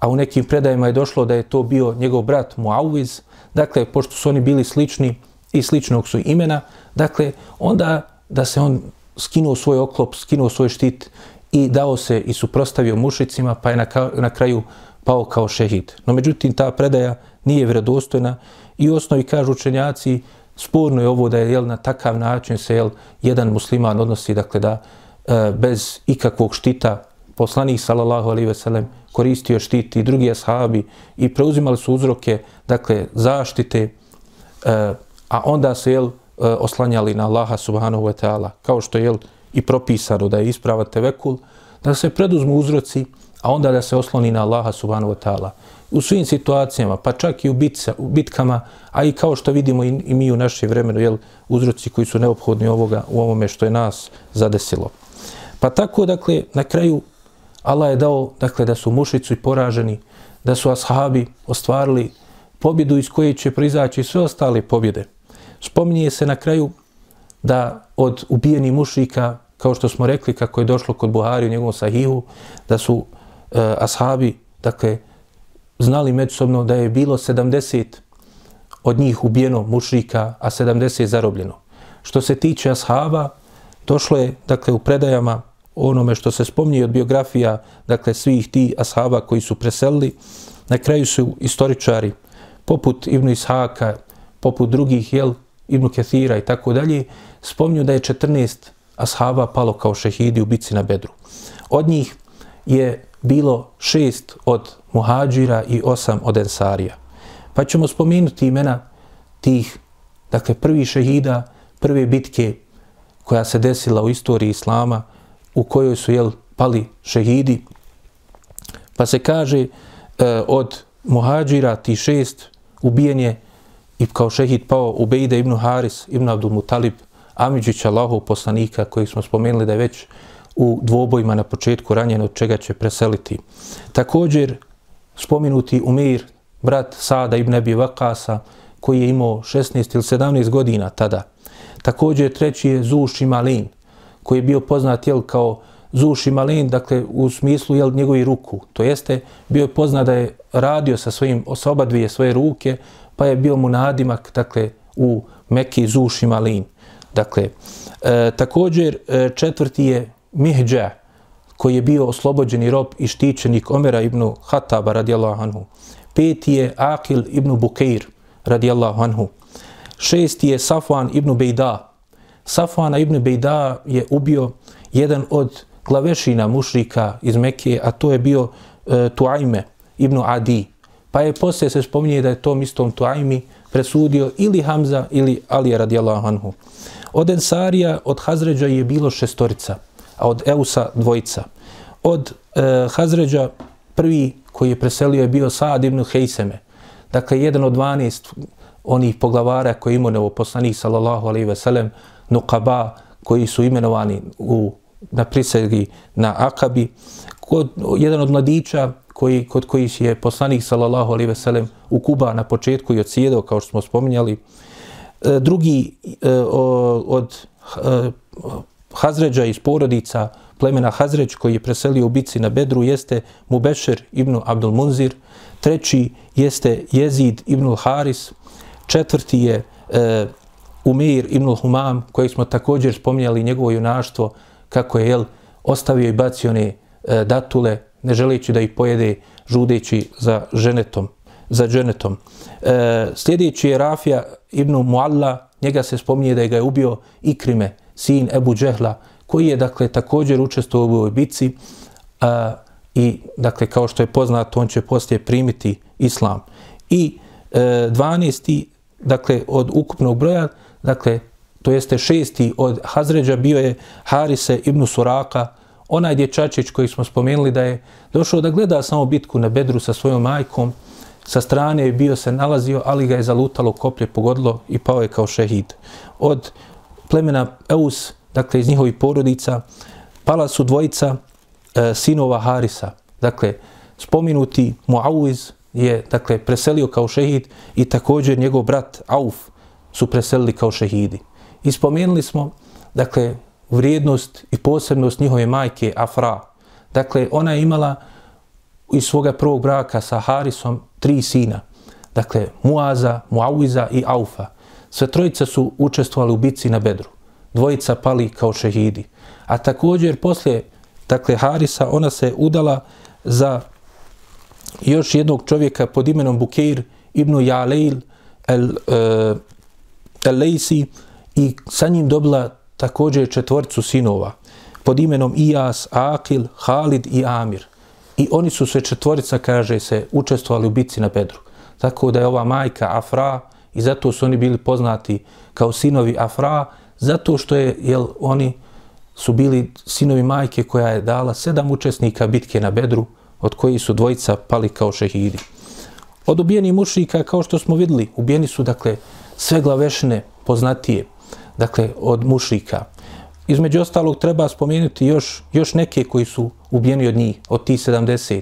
a u nekim predajima je došlo da je to bio njegov brat Muawiz, dakle, pošto su oni bili slični i sličnog su imena, dakle, onda da se on skinuo svoj oklop, skinuo svoj štit i dao se i suprostavio mušicima, pa je na, na kraju pao kao šehid. No međutim, ta predaja nije vredostojna i u osnovi kažu učenjaci, sporno je ovo da je jel, na takav način se jel, jedan musliman odnosi, dakle da e, bez ikakvog štita poslanik sallallahu alaihi ve sellem koristio štit i drugi ashabi i preuzimali su uzroke dakle zaštite e, a onda se jel E, oslanjali na Allaha subhanahu wa ta'ala kao što je jel i propisano da je isprava tevekul da se preduzmu uzroci a onda da se osloni na Allaha subhanahu wa ta'ala. U svim situacijama, pa čak i u, bitca, u bitkama, a i kao što vidimo i, i mi u našem vremenu, jel, uzroci koji su neophodni ovoga, u ovome što je nas zadesilo. Pa tako, dakle, na kraju Allah je dao, dakle, da su mušicu i poraženi, da su ashabi ostvarili pobjedu iz koje će proizaći sve ostale pobjede. Spominje se na kraju da od ubijenih mušika, kao što smo rekli, kako je došlo kod Buhari u njegovom sahihu, da su e, ashabi, dakle, znali međusobno da je bilo 70 od njih ubijeno mušrika, a 70 zarobljeno. Što se tiče ashaba, došlo je, dakle, u predajama onome što se spomni od biografija, dakle, svih ti ashaba koji su preselili, na kraju su istoričari, poput Ibn Ishaka, poput drugih, jel, Ibn Kethira i tako dalje, spomnju da je 14 ashaba palo kao šehidi u bici na Bedru. Od njih je bilo šest od muhađira i osam od ensarija. Pa ćemo spomenuti imena tih, dakle, prvi šehida, prve bitke koja se desila u istoriji Islama, u kojoj su, jel, pali šehidi. Pa se kaže, e, od muhađira ti šest ubijen je i kao šehid pao Ubejde ibn Haris ibn Abdul Mutalib, Amidžić Allahov poslanika koji smo spomenuli da je već u dvobojima na početku ranjen od čega će preseliti. Također spomenuti Umir, brat Sada ibn Abi Vakasa, koji je imao 16 ili 17 godina tada. Također treći je Zuš Malin, koji je bio poznat jel, kao Zuš Malin, dakle u smislu jel, njegovi ruku. To jeste, bio je poznat da je radio sa svojim, sa oba dvije svoje ruke, pa je bio mu nadimak, dakle, u Mekki Zuši Malin. Dakle, e, također e, četvrti je Mihđa, koji je bio oslobođeni rob i štićenik Omera ibn Hataba radijallahu anhu. Peti je Akil ibn Bukeir radijallahu anhu. Šesti je Safwan ibn Bejda. Safwana ibn Bejda je ubio jedan od glavešina mušrika iz Mekije, a to je bio e, Tuajme ibn Adi. Pa je poslije se spominje da je tom istom Tuajmi presudio ili Hamza ili Ali radijallahu anhu. Od Ensarija, od Hazređa je bilo šestorica, a od Eusa dvojica. Od e, Hazređa prvi koji je preselio je bio Saad ibn Hejseme. Dakle, jedan od 12 onih poglavara koji imao nevo poslanih, sallallahu alaihi ve sellem, Nukaba, koji su imenovani u, na prisegi na Akabi. Kod, jedan od mladića koji, kod koji je poslanik, sallallahu alaihi ve sellem, u Kuba na početku i odsjedao, kao što smo spominjali, E, drugi e, od e, Hazređa iz porodica plemena Hazređ koji je preselio u bici na Bedru jeste Mubešer ibn Abdul Munzir, treći jeste Jezid ibn Haris, četvrti je e, Umir ibn Humam koji smo također spominjali njegovo junaštvo kako je jel, ostavio i bacio one e, datule ne želeći da ih pojede žudeći za ženetom za dženetom. E, sljedeći je Rafija ibn Mualla, njega se spominje da je ga je ubio Ikrime, sin Ebu Džehla, koji je dakle također učestvovao u ovoj bici a, i dakle kao što je poznato on će poslije primiti islam. I e, 12. dakle od ukupnog broja, dakle to jeste šesti od Hazređa bio je Harise ibn Suraka, onaj dječačić koji smo spomenuli da je došao da gleda samo bitku na Bedru sa svojom majkom, sa strane je bio se nalazio, ali ga je zalutalo koplje, pogodilo i pao je kao šehid. Od plemena Eus, dakle iz njihovih porodica, pala su dvojica e, sinova Harisa. Dakle, spominuti Muawiz je dakle, preselio kao šehid i također njegov brat Auf su preselili kao šehidi. I spomenuli smo dakle, vrijednost i posebnost njihove majke Afra. Dakle, ona je imala iz svoga prvog braka sa Harisom tri sina. Dakle, Muaza, Muawiza i Aufa. Sve trojica su učestvovali u bitci na Bedru. Dvojica pali kao šehidi. A također, poslije dakle, Harisa, ona se udala za još jednog čovjeka pod imenom Bukeir ibn Jaleil el, uh, el Lejsi i sa njim dobila također četvorcu sinova pod imenom Ijas, Akil, Halid i Amir. I oni su sve četvorica, kaže se, učestvovali u bitci na Bedru. Tako da je ova majka Afra i zato su oni bili poznati kao sinovi Afra, zato što je, jel, oni su bili sinovi majke koja je dala sedam učesnika bitke na Bedru, od koji su dvojica pali kao šehidi. Od ubijenih mušnika, kao što smo videli, ubijeni su, dakle, sve glavešine poznatije, dakle, od mušrika. Između ostalog treba spomenuti još, još neke koji su ubijeni od njih, od ti 70.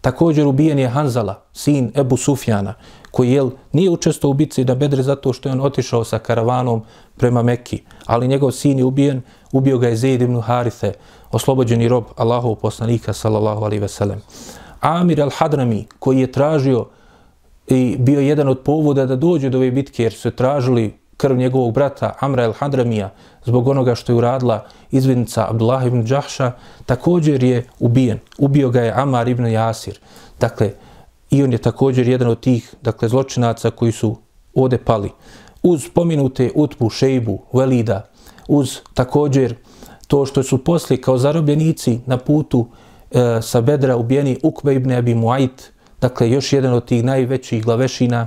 Također ubijen je Hanzala, sin Ebu Sufjana, koji jel, nije učestvo u bitci da bedre zato što je on otišao sa karavanom prema Mekki, ali njegov sin je ubijen, ubio ga je Zaid ibn Harithe, oslobođeni rob Allahov poslanika, sallallahu alaihi ve sellem. Amir al-Hadrami, koji je tražio i bio jedan od povoda da dođe do ove bitke jer su tražili krv njegovog brata Amra el Hadramija zbog onoga što je uradila izvidnica Abdullah ibn Đahša, također je ubijen. Ubio ga je Amar ibn Jasir. Dakle, i on je također jedan od tih dakle, zločinaca koji su ode pali. Uz pominute Utbu, Šejbu, Velida, uz također to što su poslije kao zarobljenici na putu e, sa Bedra ubijeni Ukbe ibn Abi Muajt, dakle još jedan od tih najvećih glavešina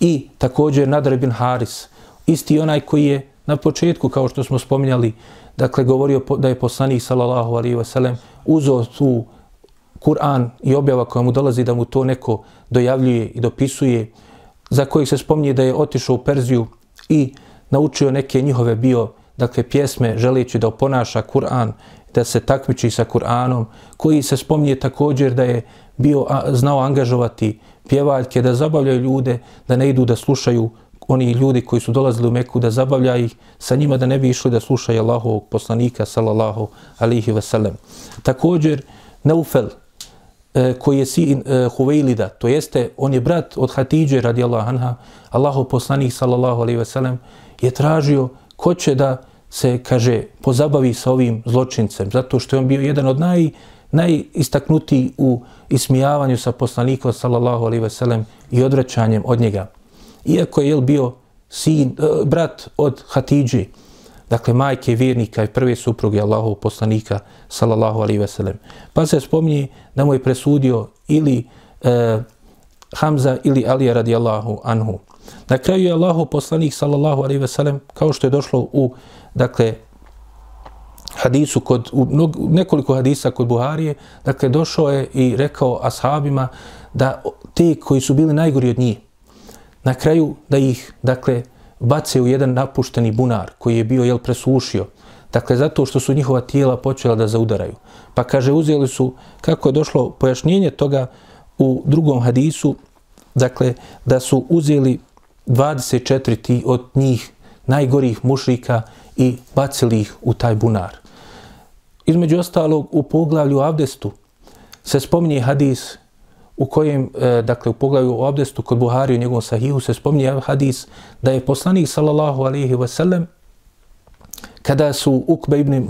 i također Nadar ibn Haris, isti onaj koji je na početku, kao što smo spominjali, dakle govorio da je poslanik sallallahu alaihi wasallam uzeo tu Kur'an i objava koja mu dolazi da mu to neko dojavljuje i dopisuje, za kojih se spominje da je otišao u Perziju i naučio neke njihove bio, dakle, pjesme želeći da oponaša Kur'an, da se takmiči sa Kur'anom, koji se spominje također da je bio a, znao angažovati pjevaljke, da zabavljaju ljude, da ne idu da slušaju oni ljudi koji su dolazili u Meku da zabavlja ih sa njima da ne bi išli da slušaju Allahovog poslanika sallallahu alihi wasallam. Također Neufel e, koji je sin e, to jeste on je brat od Hatidže radijallahu anha, Allahov poslanik sallallahu alihi wasallam je tražio ko će da se, kaže, pozabavi sa ovim zločincem, zato što je on bio jedan od naj, najistaknutiji u ismijavanju sa poslanikom sallallahu alihi wasallam i odvraćanjem od njega iako je bio sin, e, brat od Hatidži, dakle majke vjernika i prve supruge Allahov poslanika, sallallahu alaihi ve sellem. Pa se spominje da mu je presudio ili e, Hamza ili Alija radijallahu anhu. Na kraju je Allahov poslanik, sallallahu alaihi ve sellem, kao što je došlo u, dakle, hadisu kod, u nekoliko hadisa kod Buharije, dakle, došao je i rekao ashabima da te koji su bili najgori od njih, na kraju da ih, dakle, bace u jedan napušteni bunar koji je bio, jel, presušio. Dakle, zato što su njihova tijela počela da zaudaraju. Pa kaže, uzeli su, kako je došlo pojašnjenje toga u drugom hadisu, dakle, da su uzeli 24 ti od njih najgorih mušrika i bacili ih u taj bunar. Između ostalog, u poglavlju Avdestu se spominje hadis u kojem, e, dakle, u poglavlju o abdestu kod Buhari u njegovom sahihu se spominje hadis da je poslanik sallallahu alaihi wasallam, kada su Ukbe ibn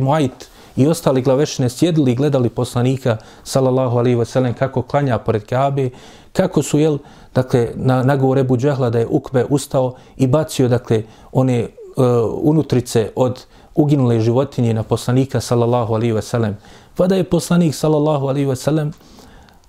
Muajt i ostali glavešine sjedili i gledali poslanika sallallahu alaihi wasallam, kako klanja pored Kabe, kako su, jel, dakle, na nagovor Ebu Džehla da je Ukbe ustao i bacio, dakle, one uh, unutrice od uginule životinje na poslanika sallallahu alaihi wasallam. Pa da je poslanik sallallahu alaihi wasallam, sallam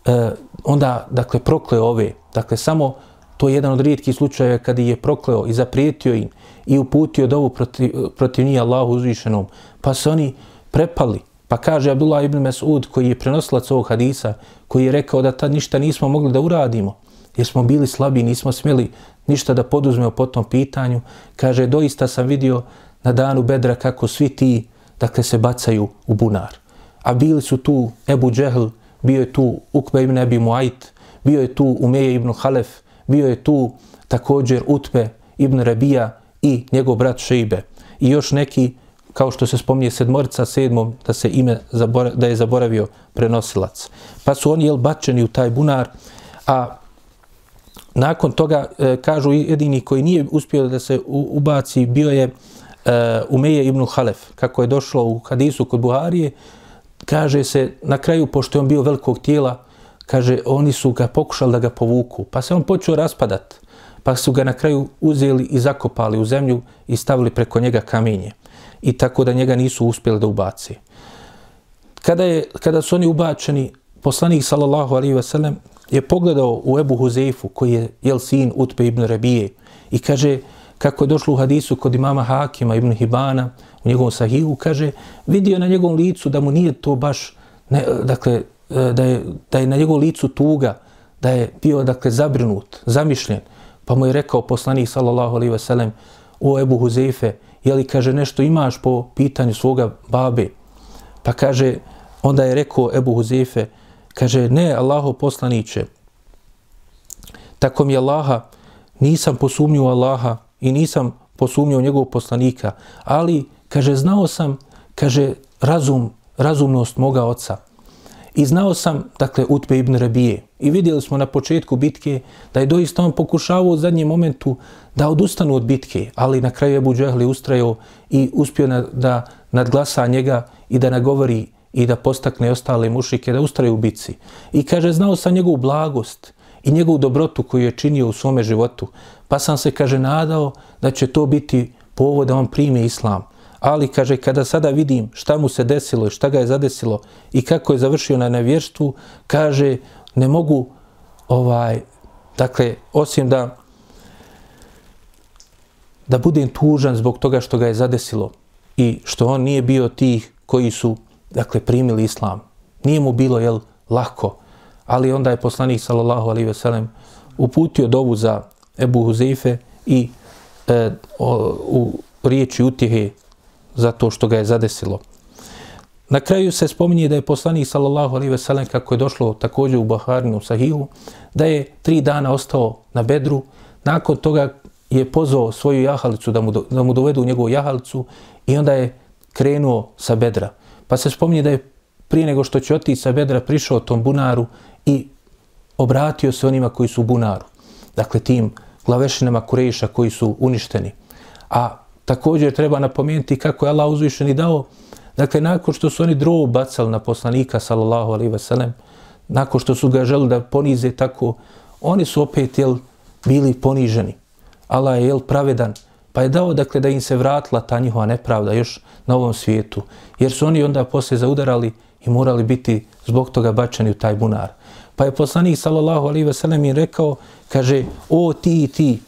e, onda, dakle, prokleo ove. Dakle, samo to je jedan od rijetkih slučajeva kada je prokleo i zaprijetio im i uputio dovu protiv, protiv njih Allahu uzvišenom. Pa se oni prepali. Pa kaže Abdullah ibn Mas'ud, koji je prenosilac ovog hadisa, koji je rekao da tad ništa nismo mogli da uradimo, jer smo bili slabi, nismo smjeli ništa da poduzmeo po tom pitanju. Kaže, doista sam vidio na danu bedra kako svi ti, dakle, se bacaju u bunar. A bili su tu Ebu Džehl, bio je tu Ukbe ibn Abi Muajt, bio je tu Umeje ibn Halef, bio je tu također Utbe ibn Rabija i njegov brat Šeibe. I još neki, kao što se spominje sedmorica sedmom, da se ime zabora, da je zaboravio prenosilac. Pa su oni jel bačeni u taj bunar, a nakon toga e, kažu jedini koji nije uspio da se ubaci bio je e, Umeje ibn Halef, kako je došlo u hadisu kod Buharije, kaže se, na kraju, pošto je on bio velikog tijela, kaže, oni su ga pokušali da ga povuku, pa se on počeo raspadat, pa su ga na kraju uzeli i zakopali u zemlju i stavili preko njega kamenje. I tako da njega nisu uspjeli da ubaci. Kada, je, kada su oni ubačeni, poslanik sallallahu alaihi ve sellem je pogledao u Ebu Huzeifu, koji je jel sin Utbe ibn Rabije, i kaže, kako je došlo u hadisu kod imama Hakima ibn Hibana, u njegovom sahihu, kaže, vidio na njegovom licu da mu nije to baš, ne, dakle, e, da je, da je na njegovom licu tuga, da je bio, dakle, zabrinut, zamišljen, pa mu je rekao poslanik, sallallahu alaihi ve sellem, o Ebu Huzeife, je li, kaže, nešto imaš po pitanju svoga babe? Pa kaže, onda je rekao Ebu Huzeife, kaže, ne, Allaho poslaniće, tako mi Allaha, nisam posumnio Allaha i nisam posumnio njegovog poslanika, ali kaže, znao sam, kaže, razum, razumnost moga oca. I znao sam, dakle, Utbe ibn Rabije. I vidjeli smo na početku bitke da je doista on pokušavao u zadnjem momentu da odustanu od bitke, ali na kraju je Buđehli ustrajao i uspio na, da nadglasa njega i da nagovori i da postakne ostale mušike da ustraju u bitci. I kaže, znao sam njegovu blagost i njegovu dobrotu koju je činio u svome životu. Pa sam se, kaže, nadao da će to biti povod da on primi islam. Ali, kaže, kada sada vidim šta mu se desilo i šta ga je zadesilo i kako je završio na nevjerstvu, kaže, ne mogu, ovaj, dakle, osim da da budem tužan zbog toga što ga je zadesilo i što on nije bio tih koji su, dakle, primili islam. Nije mu bilo, jel, lako, ali onda je poslanik, sallallahu alaihi veselem, uputio dovu za Ebu Huzeife i e, o, u riječi utjehe zato što ga je zadesilo. Na kraju se spominje da je poslanik sallallahu alejhi ve sellem kako je došlo također u Buharinu sahihu da je tri dana ostao na Bedru, nakon toga je pozvao svoju jahalicu da mu, do, da mu dovedu njegovu jahalicu i onda je krenuo sa Bedra. Pa se spominje da je prije nego što će otići sa Bedra prišao tom bunaru i obratio se onima koji su u bunaru. Dakle, tim glavešinama Kurejiša koji su uništeni. A također treba napomenuti kako je Allah uzvišeni dao, dakle, nakon što su oni drovu bacali na poslanika, sallallahu alaihi ve sellem, nakon što su ga želi da ponize tako, oni su opet, jel, bili poniženi. Allah je, jel, pravedan, pa je dao, dakle, da im se vratila ta njihova nepravda još na ovom svijetu, jer su oni onda poslije zaudarali i morali biti zbog toga bačeni u taj bunar. Pa je poslanik, sallallahu alaihi ve sellem, im rekao, kaže, o ti i ti,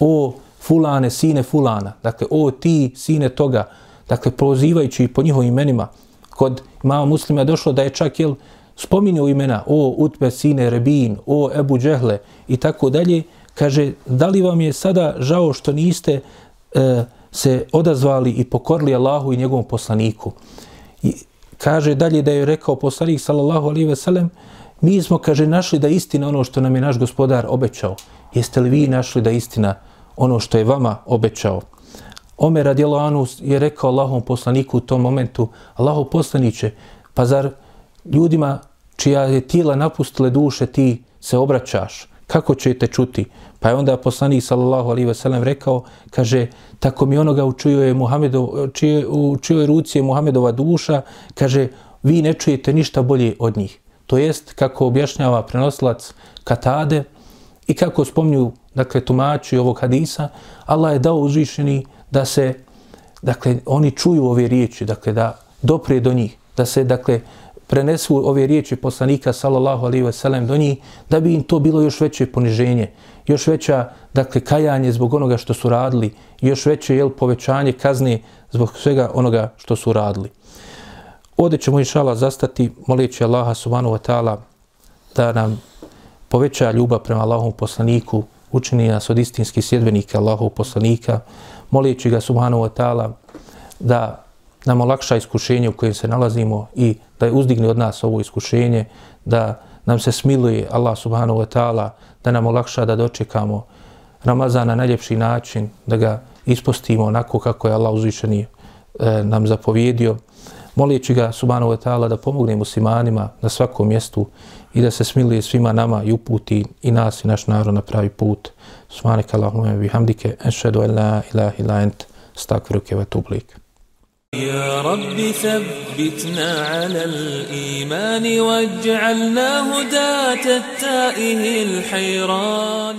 o fulane, sine fulana, dakle, o ti, sine toga, dakle, pozivajući po njihovim imenima, kod imama muslima je došlo da je čak, jel, spominio imena, o Utbe, sine Rebin, o Ebu Džehle. I tako dalje, kaže, da li vam je sada žao što niste e, se odazvali i pokorili Allahu i njegovom poslaniku? I kaže dalje da je rekao poslanik, sallallahu alaihi ve sellem, mi smo, kaže, našli da istina ono što nam je naš gospodar obećao. Jeste li vi našli da istina ono što je vama obećao? Omer radijelo Anu je rekao Allahom poslaniku u tom momentu, Allaho poslaniće, pa zar ljudima čija je tijela napustile duše ti se obraćaš? Kako ćete čuti? Pa je onda poslanik sallallahu alaihi wasallam rekao, kaže, tako mi onoga u čijoj, Muhammedov, čije, u čijoj ruci je Muhammedova duša, kaže, vi ne čujete ništa bolje od njih. To jest, kako objašnjava prenosilac Katade i kako spomnju, dakle, tumači ovog hadisa, Allah je dao uzvišeni da se, dakle, oni čuju ove riječi, dakle, da doprije do njih, da se, dakle, prenesu ove riječi poslanika, sallallahu alaihi ve sellem, do njih, da bi im to bilo još veće poniženje, još veća, dakle, kajanje zbog onoga što su radili, još veće, jel, povećanje kazne zbog svega onoga što su radili. Ovdje ćemo inšala zastati moleći Allaha subhanahu wa ta'ala da nam poveća ljubav prema Allahom poslaniku, učini nas od istinskih sjedbenika Allahov poslanika, molijeći ga subhanahu wa ta'ala da nam olakša iskušenje u kojem se nalazimo i da je uzdigne od nas ovo iskušenje, da nam se smiluje Allah subhanahu wa ta'ala, da nam olakša da dočekamo Ramazana na najljepši način, da ga ispostimo onako kako je Allah uzvišeni e, nam zapovjedio, molijeći ga subhanahu wa ta'ala da pomogne muslimanima na svakom mjestu i da se smiluje svima nama i uputi i nas i naš narod na pravi put. Subhanak Allahumma bihamdike, enšhedu en la ilaha illa ent, stakfiruke wa tublik. يا رب ثبتنا على الإيمان واجعلنا هداة التائه الحيران